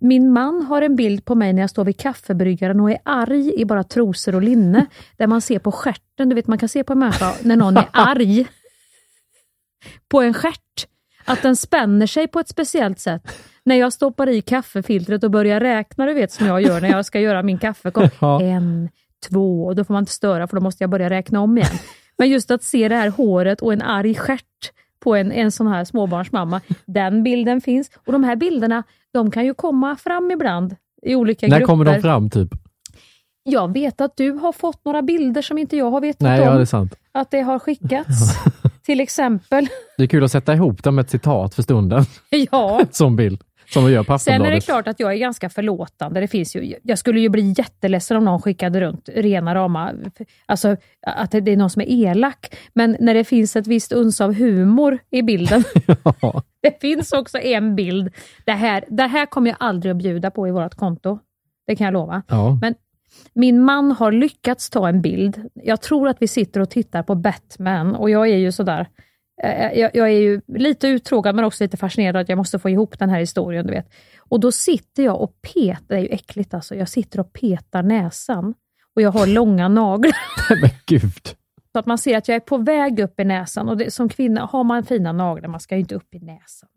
Min man har en bild på mig när jag står vid kaffebryggaren och är arg i bara trosor och linne. (laughs) Där man ser på stjärten, du vet man kan se på en människa när någon är arg. (laughs) På en stjärt. Att den spänner sig på ett speciellt sätt. När jag stoppar i kaffefiltret och börjar räkna, du vet som jag gör när jag ska göra min kaffekopp. (laughs) Ja. En, två, och då får man inte störa för då måste jag börja räkna om igen. Men just att se det här håret och en arg stjärt på en, en sån här småbarnsmamma, den bilden finns. Och de här bilderna, de kan ju komma fram ibland i olika När grupper. kommer de fram typ? Jag vet att du har fått några bilder som inte jag har vetat Nej, om. ja, det är sant. Att det har skickats. (laughs) Till exempel. Det är kul att sätta ihop dem med ett citat för stunden. (laughs) Ja. Som bild. Som vi gör på Sen är det klart att jag är ganska förlåtande. Det finns ju, jag skulle ju bli jätteledsen om någon skickade runt rena rama, alltså att det är någon som är elak. Men när det finns ett visst uns av humor i bilden. (laughs) (laughs) Det finns också en bild. Det här, det här kommer jag aldrig att bjuda på i vårt konto. Det kan jag lova. Ja. Men min man har lyckats ta en bild. Jag tror att vi sitter och tittar på Batman och jag är ju sådär, jag, jag är ju lite uttråkad men också lite fascinerad att jag måste få ihop den här historien. Du vet. Och då sitter jag och petar, det är ju äckligt alltså, jag sitter och petar näsan och jag har långa naglar. (laughs) Men gud. Så att man ser att jag är på väg upp i näsan och det, som kvinna har man fina naglar, man ska ju inte upp i näsan.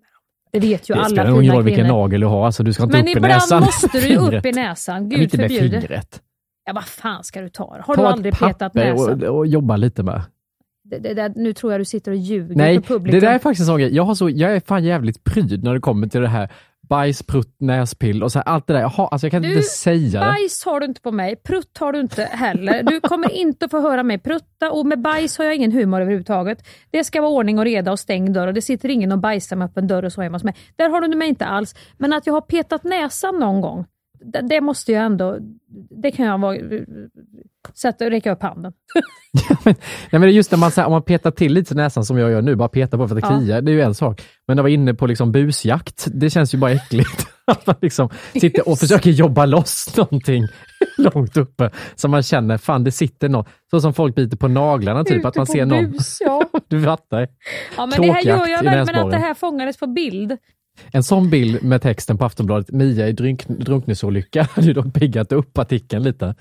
Det vet ju Det alla spelar ingen fina roll vilken kvinnor. nagel du har, alltså, du ska inte Men upp i ibland näsan. måste du ju upp i näsan, Men gud inte med förbjude. fingret. Ja, vad fan ska du ta det? Har Ta du ett aldrig petat papper näsan? och, och jobba lite med. Det, det, där, nu tror jag du sitter och ljuger Nej, för publiken. det där är faktiskt en sån grej. Jag, har så, jag är fan jävligt pryd när det kommer till det här bajs, prutt, näspill och så här, allt det där. Jag, har, alltså jag kan Du, inte säga det. Bajs har du inte på mig, prutt har du inte heller. Du kommer inte att få höra mig prutta och med bajs har jag ingen humor överhuvudtaget. Det ska vara ordning och reda och stängd dörr och det sitter ingen och bajsar med öppen dörr och så hemma hos mig. Där har du mig inte alls. Men att jag har petat näsan någon gång, det, det måste jag ändå, det kan jag vara, sätta, räcka upp handen. (laughs) Nej, men just när man, här, om man petar till lite i näsan som jag gör nu, bara petar på för att det Ja. kliar, det är ju en sak. Men när jag var inne på liksom busjakt, det känns ju bara äckligt. (laughs) Att man liksom sitter och försöker jobba loss någonting (laughs) långt uppe, så man känner, fan det sitter något. Så som folk biter på naglarna, typ Ute att man ser någon. bus, ja. Du fattar. Ja, men det här gör jag väl, men att det här fångades på bild. En sån bild med texten på Aftonbladet, Mia i drunk, drunkningsolycka, hade ju dock piggat upp artikeln lite.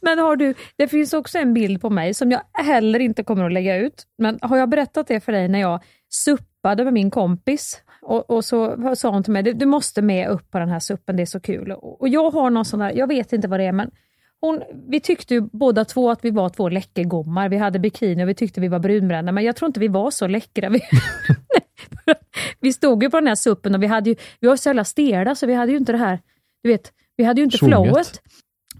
Men har du, det finns också en bild på mig som jag heller inte kommer att lägga ut. Men har jag berättat det för dig när jag suppade med min kompis? Och, och så sa hon till mig, du, du måste med upp på den här suppen, det är så kul. Och, och jag har någon sån där, jag vet inte vad det är, men hon, vi tyckte ju båda två att vi var två läckergommar. Vi hade bikini och vi tyckte vi var brunbrända, men jag tror inte vi var så läckra. (laughs) Vi, (laughs) vi stod ju på den här suppen och vi, hade ju, vi var så jävla stela så vi hade ju inte det här, du vet, vi hade ju inte Tjonget. flowet.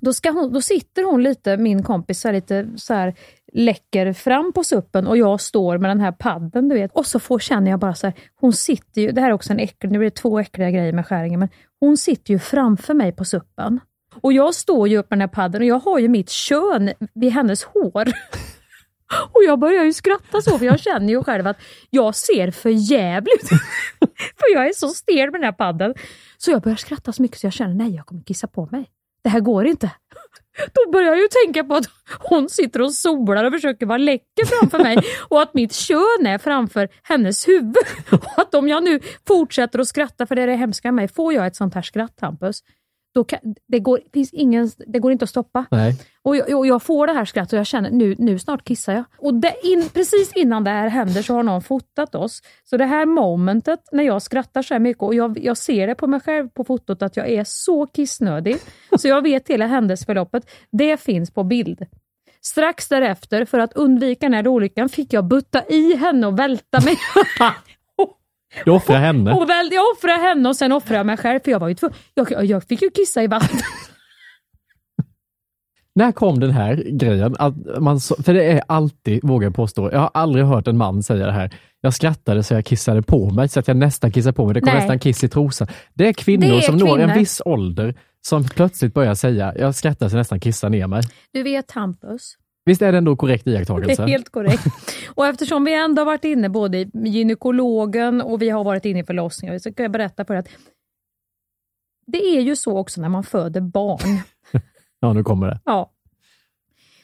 Då, ska hon, då sitter hon lite, min kompis, så här, lite så här, läcker fram på suppen och jag står med den här padden, du vet. Och så får, känner jag bara så här, hon sitter ju, det här är också en äcklig, nu blir det två äckliga grejer med skäringen, men hon sitter ju framför mig på suppen. Och jag står ju upp med den här padden och jag har ju mitt kön vid hennes hår. (laughs) Och jag börjar ju skratta så, för jag känner ju själv att jag ser för jävligt (laughs) För jag är så stel med den här padden. Så jag börjar skratta så mycket så jag känner, nej jag kommer kissa på mig. Det här går inte. Då börjar jag ju tänka på att hon sitter och solar och försöker vara läcker framför mig (laughs) och att mitt kön är framför hennes huvud. Och att om jag nu fortsätter att skratta, för det är det hemska med mig, får jag ett sånt här skratt Hampus, då kan, det, går, finns ingen, det går inte att stoppa. Nej. Och jag, och jag får det här skrattet och jag känner nu, nu snart kissar jag. Och det in, precis innan det här händer så har någon fotat oss. Så det här momentet när jag skrattar så här mycket och jag, jag ser det på mig själv på fotot att jag är så kissnödig. Så jag vet hela händelseförloppet. Det finns på bild. Strax därefter, för att undvika den här olyckan, fick jag butta i henne och välta mig. (laughs) Du offrar henne. och väl, jag offrade henne och sen offrade jag mig själv, för jag var ju tvungen. Jag, jag fick ju kissa i vattnet. (laughs) När kom den här grejen? Att man, för det är alltid, vågar jag påstå, jag har aldrig hört en man säga det här. Jag skrattade så jag kissade på mig, så att jag nästan kissade på mig. Det kom Nej. nästan kiss i trosan. Det är kvinnor Det är som når en kvinnor. viss ålder som plötsligt börjar säga, jag skrattar så jag nästan kissar ner mig. Du vet Hampus, Visst är det ändå korrekt Det iakttagelse? är helt korrekt. Och eftersom vi ändå har varit inne både i gynekologen och vi har varit inne i förlossningen, så kan jag berätta för att det är ju så också när man föder barn. (laughs) Ja, nu kommer det. Ja.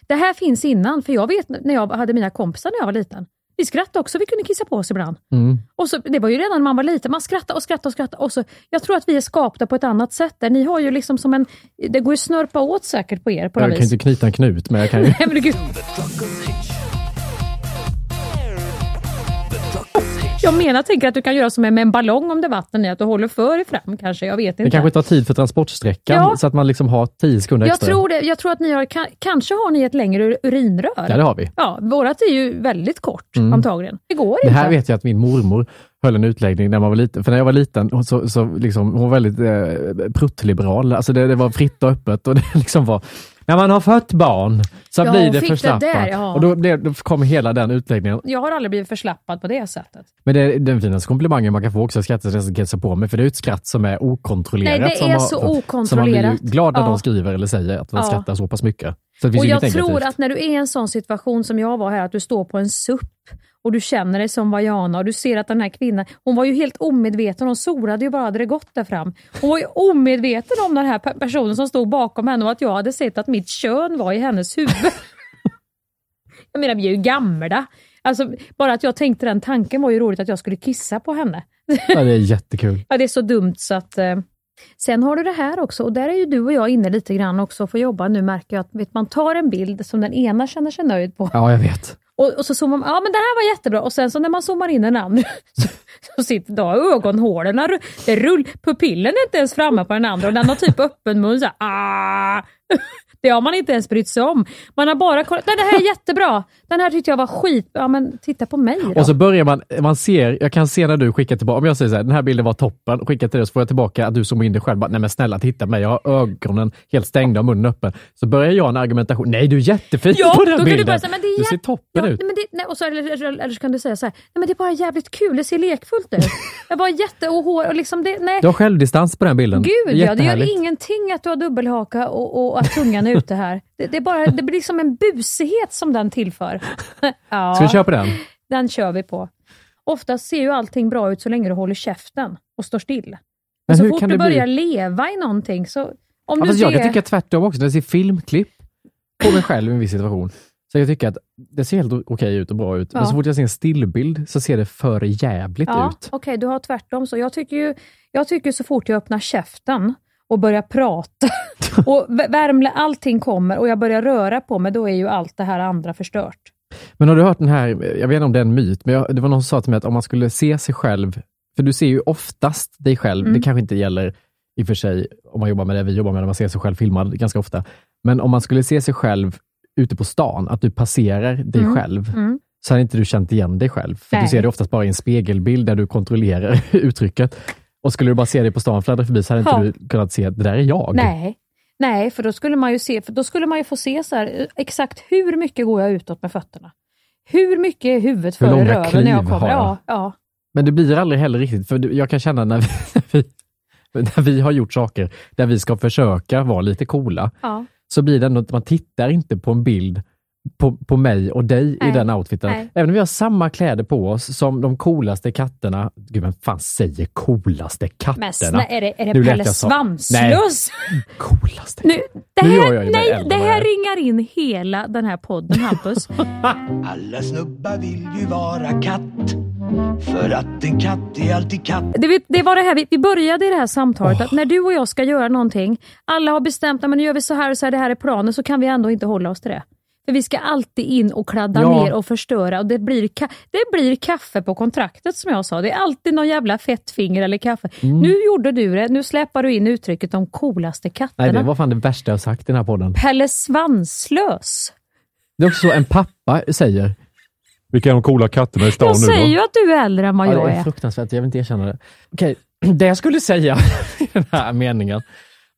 Det här finns innan, för jag vet när jag hade mina kompisar när jag var liten. Vi skrattade också, vi kunde kissa på oss ibland. Mm. Och så, det var ju redan när man var liten, man skrattade och skrattade och skrattade. Och så, jag tror att vi är skapta på ett annat sätt. Där. Ni har ju liksom som en, det går ju snörpa åt säkert på er på Jag något kan vis. inte knyta en knut, men jag kan ju... (laughs) Nej, men gud. Jag menar, tänker att du kan göra som med en ballong om det är vatten i, att du håller för dig fram kanske. Jag vet inte. Det kanske tar tid för transportsträckan, Ja. så att man liksom har 10 sekunder jag extra. tror det. Jag tror att ni har, ka- kanske har ni ett längre urinrör. Ja, det har vi. Ja, vårat är ju väldigt kort Mm. antagligen. Det går Det inte. här vet jag att min mormor höll en utläggning när man var liten. För när jag var liten, så, så liksom, hon var väldigt eh, pruttliberal. Alltså det, det var fritt och öppet och (laughs) det liksom var när man har fött barn så Ja, blir det fick för det där, ja. Och då, blev, då kom hela den utläggningen. Jag har aldrig blivit förslappad på det sättet. Men det är den finaste komplimangen man kan få också, jag skrattar nästan kissa på mig, för det är ett skratt som är okontrollerat. Nej, det som är har- så Så man blir okontrollerat. ju glad när Ja. de skriver eller säger att man Ja. skrattar så pass mycket. Så Och jag tror att när du är i en sån situation som jag var här, att du står på en supp och du känner dig som Vajana och du ser att den här kvinnan, hon var ju helt omedveten, hon solade ju bara hade det gått där fram. Hon var ju omedveten om den här pe- personen som stod bakom henne och att jag hade sett att mitt kön var i hennes huvud. (laughs) jag menar, vi är ju gamla. Alltså, bara att jag tänkte den tanken var ju roligt att jag skulle kissa på henne. Ja, det är jättekul. (laughs) Ja, det är så dumt så att... Eh. Sen har du det här också och där är ju du och jag inne lite grann också och får jobba nu märker jag att vet, man tar en bild som den ena känner sig nöjd på Ja, jag vet och, och så zoomar man, ja men det här var jättebra och sen så när man zoomar in den andra (laughs) så, så sitter då ögonhålorna, det rull, pupillen är inte ens framme på den andra och den har typ öppen mun såhär. Ah. Det har man inte ens brytt sig om. Man har bara kollat, nej det här är jättebra, den här tyckte jag var skit, ja men titta på mig då. Och så börjar man, man ser, jag kan se när du skickar tillbaka, om jag säger så här, den här bilden var toppen, skickar till dig så får jag tillbaka att du zoomar in dig själv, bara, nej men snälla titta på mig, jag har ögonen helt stängda och munnen öppen. Så börjar jag en argumentation, nej du är jättefin Ja, på då den kan bilden. du bara säga, men det är du ser toppen ja, ut. Men det, nej, och så, eller, eller, så kan du säga så här, nej men det är bara jävligt kul, det ser lekfullt ut. Jag var jätte och hår och liksom det, nej. Du har självdistans på den bilden. Gud ja, det gör ingenting att du har dubbelhaka och, och att tungan är ute här. Det, det, bara, det blir liksom en busighet som den tillför. (laughs) Ja, Ska vi köra på den? Den kör vi på. Oftast ser ju allting bra ut så länge du håller käften och står still. Men Men så fort du det bli- börjar leva i någonting så... Om Ja, du ser... jag kan tycka tvärtom också, när jag ser filmklipp på mig själv i en viss situation, så jag tycker att det ser helt okej ut och bra ut, men Ja. så fort jag ser en stillbild så ser det för jävligt Ja, ut. okej, du har tvärtom. Så jag tycker ju, jag tycker så fort jag öppnar käften och börjar prata (laughs) och v- värmle, allting kommer och jag börjar röra på mig, då är ju allt det här andra förstört. Men har du hört den här, jag vet inte om det är en myt, men jag, det var någon som sa till mig att om man skulle se sig själv, för du ser ju oftast dig själv, Mm. det kanske inte gäller i och för sig om man jobbar med det vi jobbar med, när man ser sig själv filmad ganska ofta, men om man skulle se sig själv ute på stan, att du passerar dig Mm. själv, Mm. så hade inte du känt igen dig själv. För Nej. du ser det oftast bara i en spegelbild där du kontrollerar (laughs) uttrycket. Och skulle du bara se dig på stan fladdra förbi så hade Ja. inte du kunnat se att det där är jag. Nej. Nej, för då skulle man ju se, för då skulle man ju få se så här, eh, exakt hur mycket går jag utåt med fötterna? Hur mycket är huvudet före röven när jag kommer? jag? Ja, ja. Men det blir aldrig heller riktigt, för jag kan känna (laughs) när vi, när vi har gjort saker där vi ska försöka vara lite coola, ja. så blir det ändå att man tittar inte på en bild på, på mig och dig i Nej. den outfiten. Nej. Även om vi har samma kläder på oss som de coolaste katterna. Gud, vem fan säger coolaste katterna? Men snä, är det, är det Nu Pelle Svanslös? Coolaste. Nu, det Nu här, gör jag nej, det här ringar in hela den här podden, Hampus. (laughs) Alla snubbar vill ju vara katt. För att en katt är alltid katt. Det, det var det här, vi, vi började i det här samtalet, att när du och jag ska göra någonting, alla har bestämt att nu gör vi så här och så här, det här är planen, så kan vi ändå inte hålla oss till det. För vi ska alltid in och kladda Ja. ner och förstöra och det blir, det blir kaffe på kontraktet som jag sa. Det är alltid någon jävla fettfinger eller kaffe. Mm. Nu gjorde du det, nu släpar du in uttrycket de coolaste katterna. Nej, det var fan det värsta jag sagt i den här podden. Pelle Svanslös. Det är också så en pappa säger, vilka är de coola katterna i stan Jag nu säger då? ju att du är äldre än vad Ja, jag det är är. fruktansvärt, jag vill inte erkänna det. Okej, (clears throat) det jag skulle säga (laughs) i den här meningen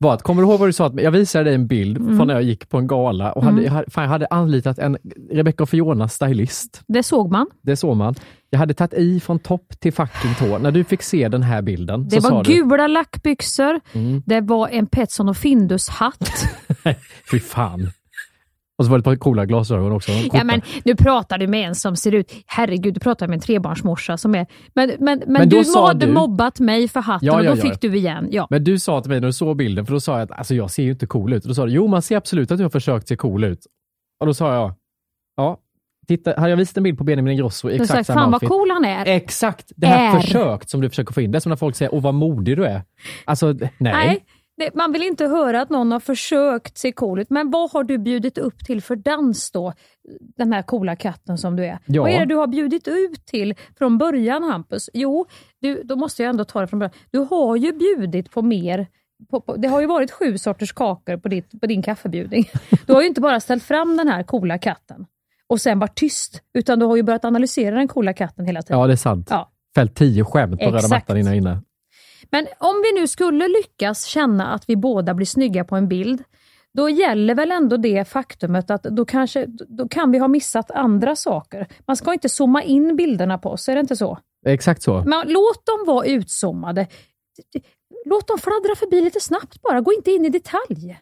var att, kommer du ihåg vad du sa? Att jag visade dig en bild Mm. från när jag gick på en gala och hade, hade, fan, jag hade anlitat en Rebecca och Fiona stylist. Det såg man. Det såg man. Jag hade tagit i från topp till fucking tå. När du fick se den här bilden Det var du, gula lackbyxor, Mm. det var en Petson och Findus-hatt. (laughs) fy fan. Och så var det ett par coola glasögon också. Ja, men nu pratar du med en som ser ut... Herregud, du pratar med en trebarnsmorsa som är... Men, men, men, Men då du hade du- mobbat mig för hatten Ja, och ja, då ja. fick du igen. Ja. Men du sa till mig när du såg bilden, för då sa jag att alltså, jag ser ju inte cool ut. Och då sa du, jo man ser absolut att du har försökt se cool ut. Och då sa jag, ja, titta, hade jag visat en bild på Benjamin Ingrosso i exakt sagt, samma fan vad outfit. cool han är. Exakt, det här Är. försökt som du försöker få in. Det är som när folk säger, åh vad modig du är. Alltså, nej. Nej, man vill inte höra att någon har försökt se cool ut. Men vad har du bjudit upp till för dans då? Den här coola katten som du är. Ja. Vad är det du har bjudit ut till från början Hampus? Jo, du, då måste jag ändå ta det från början. Du har ju bjudit på mer. På, på, det har ju varit sju sorters kakor på, ditt, på din kaffebjudning. (laughs) Du har ju inte bara ställt fram den här coola katten och sen varit tyst, utan du har ju börjat analysera den coola katten hela tiden. Ja, det är sant. Ja. Fällt tio skämt på röda Exakt. mattan innan inne. Men om vi nu skulle lyckas känna att vi båda blir snygga på en bild, då gäller väl ändå det faktumet att då, kanske, då kan vi ha missat andra saker. Man ska inte zooma in bilderna på oss, är det inte så? Exakt så. Men låt dem vara utzoomade. Låt dem fladdra förbi lite snabbt bara, gå inte in i detalj.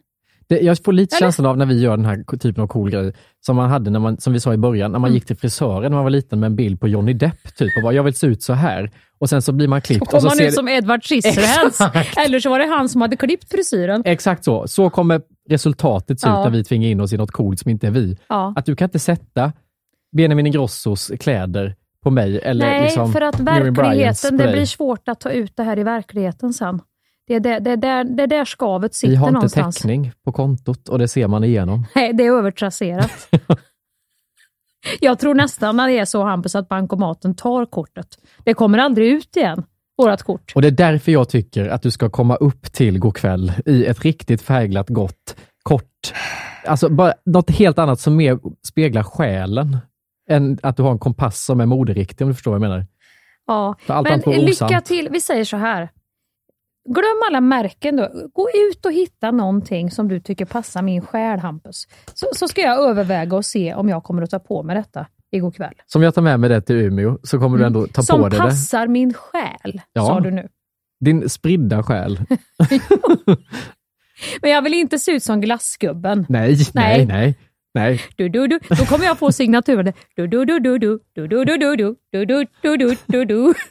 Det, jag får lite Eller? känslan av när vi gör den här typen av cool grej, som man hade, när man, som vi sa i början, när man Mm. gick till frisören när man var liten med en bild på Johnny Depp, typ, och bara, jag vill se ut så här. Och sen så blir man klippt. Då kom och så man ser ut som Edward Scissorhands. Eller så var det han som hade klippt frisyren. Exakt så. Så kommer resultatet se ut Ja. när vi tvingar in oss i något coolt som inte är vi. Ja. Att du kan inte sätta Benjamin Ingrossos kläder på mig eller Nej, liksom för att verkligheten, det blir svårt att ta ut det här i verkligheten sen. Det är där, det är där, det är där skavet Vi sitter har inte någonstans. täckning på kontot och det ser man igenom. Nej, det är övertrasserat. (laughs) Jag tror nästan när det är så Hampus att bankomaten tar kortet. Det kommer aldrig ut igen, vårat kort. Och det är därför jag tycker att du ska komma upp till kväll i ett riktigt färgglatt gott, kort, alltså bara något helt annat som mer speglar själen än att du har en kompass som är moderiktig om du förstår vad jag menar. Ja, men lycka till. Vi säger så här. Glöm alla märken då. Gå ut och hitta någonting som du tycker passar min själ, Hampus. Så, så ska jag överväga och se om jag kommer att ta på mig detta igår kväll. Som jag tar med mig det till Umeå så kommer du ändå ta Mm. som på dig det. passar min själ, Ja. sa du nu. Din spridda själ. (laughs) (laughs) Men jag vill inte se ut som glassgubben. Nej, nej, nej, nej. Du, du, du. Då kommer jag få signaturen. Du, du, du, du, du, du, du, du, du, du, du, du, du, du, du, du. (laughs)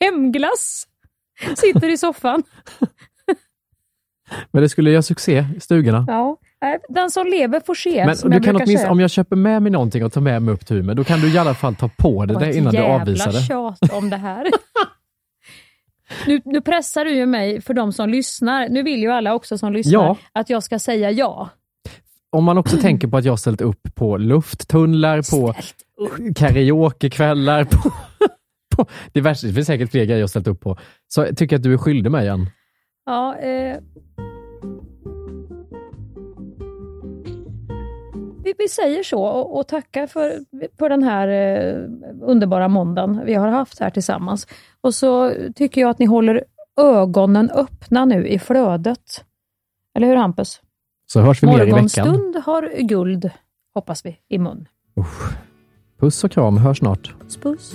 Hemglass. Sitter i soffan. Men det skulle göra succé i stugorna. Ja, den som lever får se, Men som du jag kan åtminstone, säga. om jag köper med mig någonting och tar med mig upp till Umeå, då kan du i alla fall ta på dig det ett innan du jävla avvisar det. tjat om det här. (laughs) Nu, nu pressar du ju mig för de som lyssnar. Nu vill ju alla också som lyssnar Ja. att jag ska säga ja. Om man också tänker på att jag ställt upp på lufttunnlar, på karaokekvällar, på, på (laughs) diverse, det finns säkert fler grejer jag ställt upp på. Så jag tycker att du är skyldig mig en. Ja, eh. vi, vi säger så och, och tackar för, för den här eh, underbara måndagen vi har haft här tillsammans. Och så tycker jag att ni håller ögonen öppna nu i flödet. Eller hur Hampus? Så hörs vi mer i veckan. Morgonstund har guld, hoppas vi, i mun. Puss och kram, hörs snart. Puss.